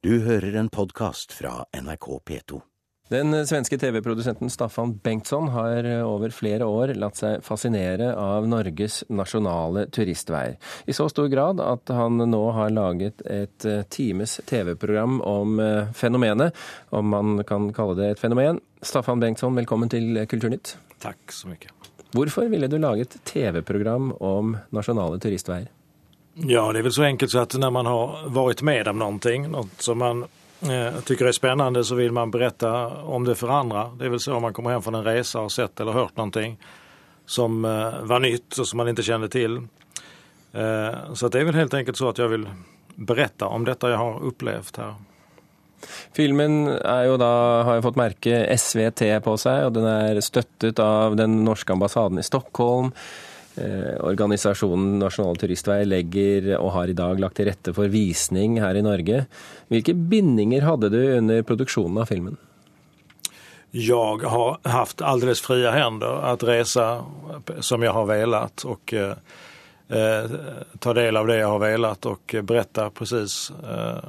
Du hører en podkast fra NRK P2. Den svenske TV-produsenten Staffan Bengtsson har over flere år latt seg fascinere av Norges nasjonale turistveier. I så stor grad at han nå har laget et times TV-program om eh, fenomenet, om man kan kalle det et fenomen. Staffan Bengtsson, velkommen til Kulturnytt. Tack så mycket. Hvorfor ville du lage et TV-program om nasjonale turistveier? Ja, det är väl så enkelt så att när man har varit med om någonting, något som man eh, tycker är spännande så vill man berätta om det för andra. Det är väl så om man kommer hem från en resa och har sett eller hört någonting som eh, var nytt och som man inte kände till. Eh, så att det är väl helt enkelt så att jag vill berätta om detta jag har upplevt här. Filmen är ju då, har ju fått märke SVT på sig och den är stöttet av den norska ambassaden i Stockholm. Eh, Organisasjonen Nasjonal turistvei legger og har i dag lagt til rette for visning her i Norge. Hvilke bindinger hadde du under produksjonen av filmen? Jag har haft alldeles fria händer att resa som jag har velat och eh, eh, ta del av det jag har velat och berätta precis eh,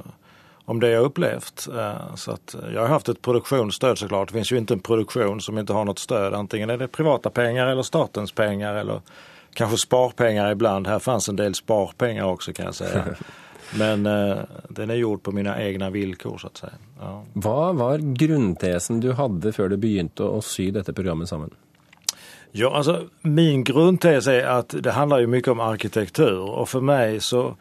om det jag upplevt. Eh, så att jag har haft ett produktionsstöd såklart. Det finns ju inte en produktion som inte har något stöd. Antingen är det privata pengar eller statens pengar eller kanske sparpengar ibland. Här fanns en del sparpengar också kan jag säga. Men eh, den är gjord på mina egna villkor så att säga. Ja. Hva var grundtesen du hadde før du begynte å sy dette programmet sammen? Ja, alltså min grundtes är att det handlar ju mycket om arkitektur och för mig så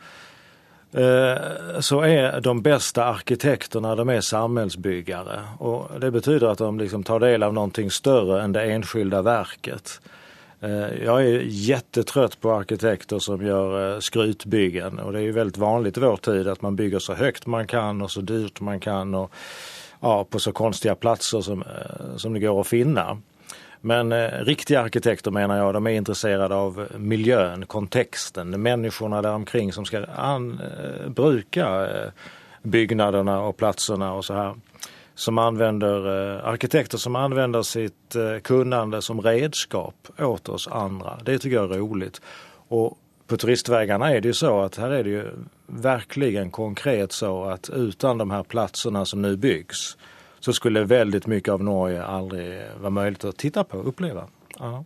eh, så är de bästa arkitekterna de är samhällsbyggare och det betyder att de liksom tar del av någonting större än det enskilda verket. Eh, jag är jättetrött på arkitekter som gör eh, skrytbyggen och det är ju väldigt vanligt i vår tid att man bygger så högt man kan och så dyrt man kan och ja, på så konstiga platser som, eh, som det går att finna. Men eh, riktiga arkitekter menar jag, de är intresserade av miljön, kontexten, människorna där omkring som ska an, eh, bruka eh, byggnaderna och platserna och så här som använder, eh, arkitekter som använder sitt eh, kunnande som redskap åt oss andra. Det tycker jag är roligt. Och på turistvägarna är det ju så att här är det ju verkligen konkret så att utan de här platserna som nu byggs så skulle väldigt mycket av Norge aldrig vara möjligt att titta på och uppleva. Ja.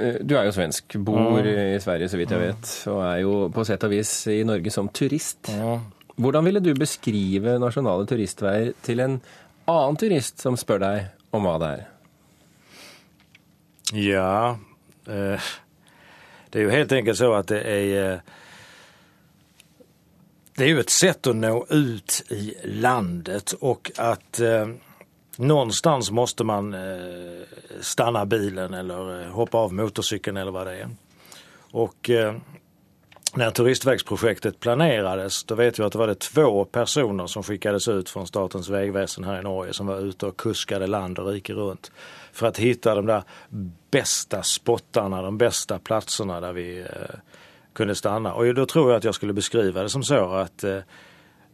Eh, Du er jo svensk, bor i Sverige så vidt jeg vet, og er jo på sett og vis i Norge som turist. Ja. Hvordan ville du beskrive nasjonale turistveier til en annen turist som spør deg om hva det er? Ja, eh, det är ju helt enkelt så att det är eh, det är ju ett sätt att nå ut i landet och att eh, någonstans måste man eh, stanna bilen eller eh, hoppa av motorcykeln eller vad det är. Och när turistvägsprojektet planerades, då vet jag att det var det två personer som skickades ut från Statens vägväsen här i Norge som var ute och kuskade land och rike runt för att hitta de där bästa spottarna, de bästa platserna där vi eh, kunde stanna. Och då tror jag att jag skulle beskriva det som så att eh,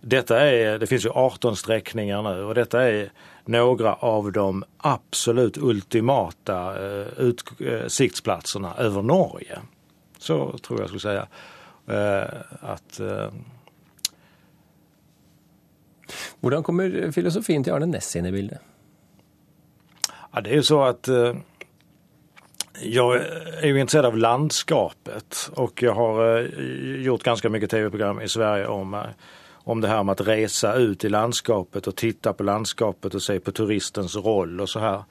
detta är, det finns ju 18 sträckningar nu och detta är några av de absolut ultimata eh, utsiktsplatserna eh, över Norge. Så tror jag skulle säga. Eh, att Hur Hvordan kommer filosofien til Arne Næss inn i bildet? Ja, det är ju så att eh, jag är ju intresserad av landskapet och jag har eh, gjort ganska mycket tv-program i Sverige om, eh, om det här med att resa ut i landskapet och titta på landskapet och se på turistens roll och så här.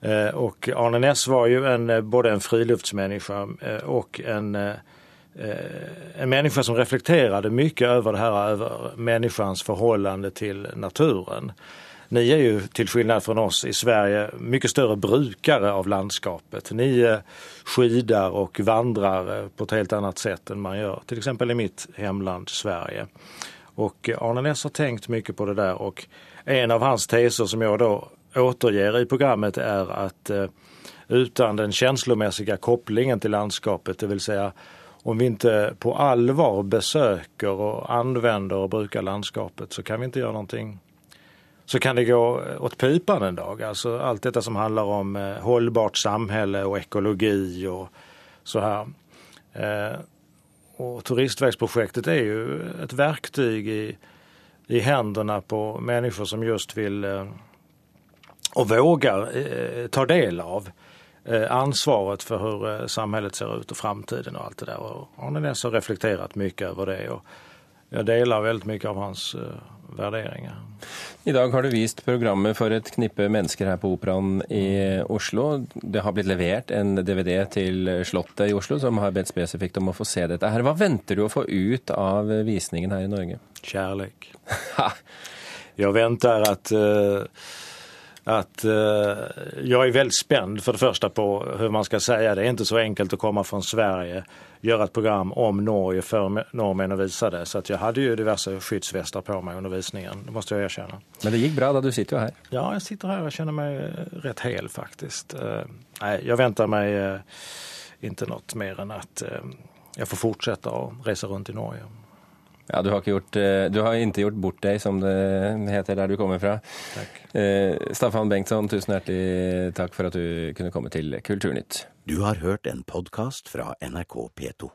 Eh, och Arne Näss var ju en, både en friluftsmänniska och en, Eh, en människa som reflekterade mycket över det här, över människans förhållande till naturen. Ni är ju till skillnad från oss i Sverige mycket större brukare av landskapet. Ni skidar och vandrar på ett helt annat sätt än man gör till exempel i mitt hemland Sverige. Och Arne Ness har tänkt mycket på det där och en av hans teser som jag då återger i programmet är att eh, utan den känslomässiga kopplingen till landskapet, det vill säga om vi inte på allvar besöker och använder och brukar landskapet så kan vi inte göra någonting så kan det gå åt pipan en dag. Alltså allt detta som handlar om eh, hållbart samhälle och ekologi och så här. Eh, och turistvägsprojektet är ju ett verktyg i i händerna på människor som just vill eh, och vågar eh, ta del av ansvaret för hur samhället ser ut och framtiden och allt det där. Och Arne Näss har reflekterat mycket över det och jag delar väldigt mycket av hans värderingar. Idag har du vist programmet för ett knippe mennesker her på Operaen i Oslo. Det har blivit levererat en DVD till Slottet i Oslo, som har bedt spesifikt om att få se dette. her. Hva venter du att få ut av visningen här i Norge? Kärlek. jag väntar att uh att uh, jag är väldigt spänd för det första på hur man ska säga. Det är inte så enkelt att komma från Sverige, göra ett program om Norge för norrmän och visa det. Så att jag hade ju diverse skyddsvästar på mig under visningen, det måste jag erkänna. Men det gick bra då, du sitter här. Ja, jag sitter här och känner mig rätt hel faktiskt. Uh, nej, jag väntar mig uh, inte något mer än att jag får fortsätta att resa runt i Norge. Ja, du har, ikke gjort, eh, du har inte gjort bort deg, som det heter der du kommer fra. Takk. Eh, Staffan Bengtsson, tusen hjertelig takk for at du kunne komme til Kulturnytt. Du har hørt en podkast fra NRK P2.